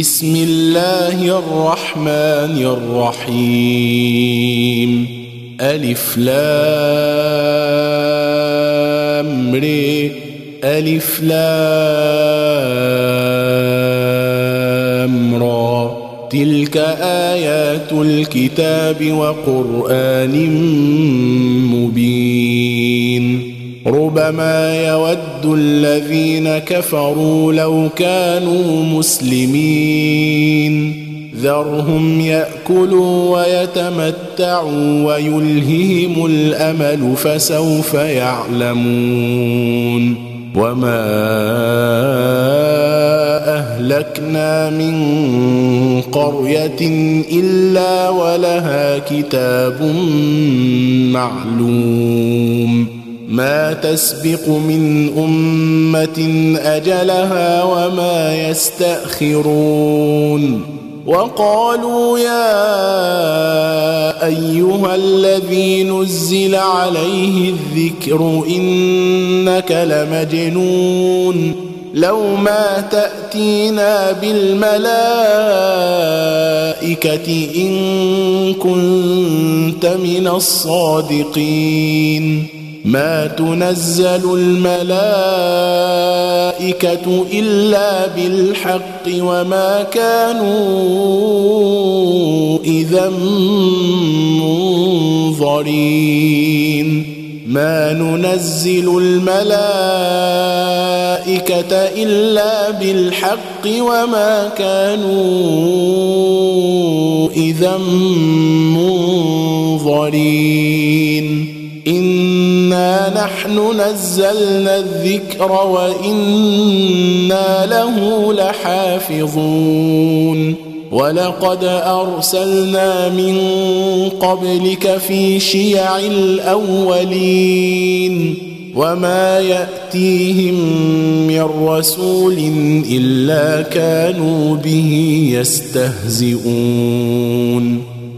بسم الله الرحمن الرحيم. ألف لام ري ألف لام را. تلك آيات الكتاب وقرآن مبين. ربما يود الذين كفروا لو كانوا مسلمين. ذرهم يأكلوا ويتمتعوا ويلههم الأمل فسوف يعلمون. وما أهلكنا من قرية إلا ولها كتاب معلوم. ما تسبق من أمة أجلها وما يستأخرون وقالوا يا أيها الذي نزل عليه الذكر إنك لمجنون لو ما تأتينا بالملائكة إن كنت من الصادقين ما تنزل الملائكة إلا بالحق وما كانوا إذا منظرين. ما ننزل الملائكة إلا بالحق وما كانوا إذا منظرين. نحن نزلنا الذكر وإنا له لحافظون. ولقد أرسلنا من قبلك في شيع الأولين. وما يأتيهم من رسول إلا كانوا به يستهزئون.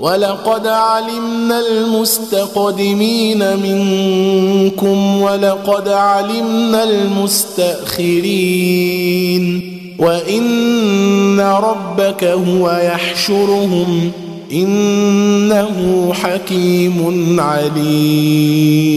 ولقد علمنا المستقدمين منكم ولقد علمنا المستأخرين وإن ربك هو يحشرهم إنه حكيم عليم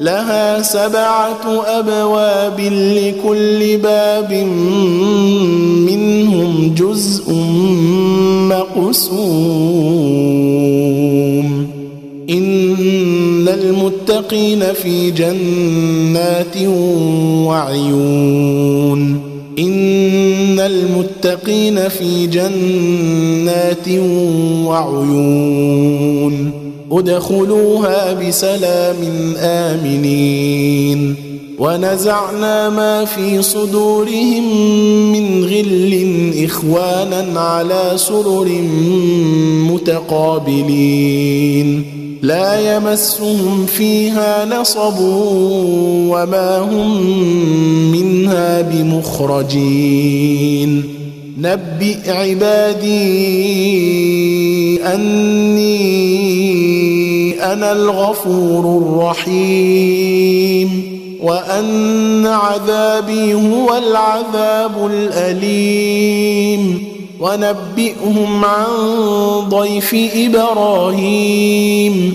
لها سبعة أبواب لكل باب منهم جزء مقسوم. إن المتقين في جنات وعيون. إن المتقين في جنات وعيون. ادخلوها بسلام آمنين. ونزعنا ما في صدورهم من غل إخوانا على سرر متقابلين. لا يمسهم فيها نصب وما هم منها بمخرجين. نبئ عبادي أني أنا الغفور الرحيم وأن عذابي هو العذاب الأليم ونبئهم عن ضيف إبراهيم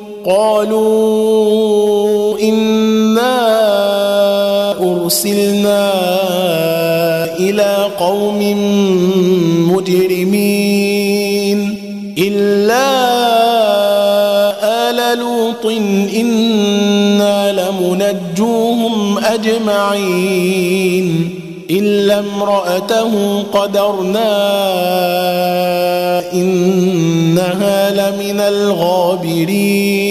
قالوا انا ارسلنا إلى قوم مجرمين الا ال لوط أنا لمنجوهم اجمعين إلا امرأته قدرنا إنها لمن الغابرين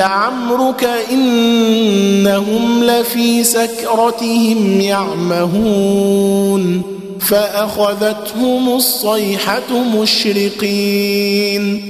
لعمرك إنهم لفي سكرتهم يعمهون فأخذتهم الصيحة مشرقين.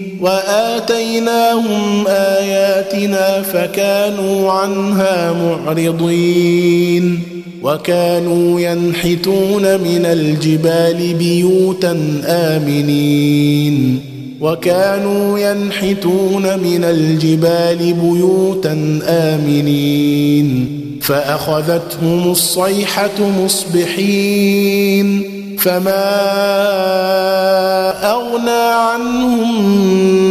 وآتيناهم آياتنا فكانوا عنها معرضين وكانوا ينحتون من الجبال بيوتا آمنين وكانوا ينحتون من الجبال بيوتا آمنين فأخذتهم الصيحة مصبحين فما أغنى عنهم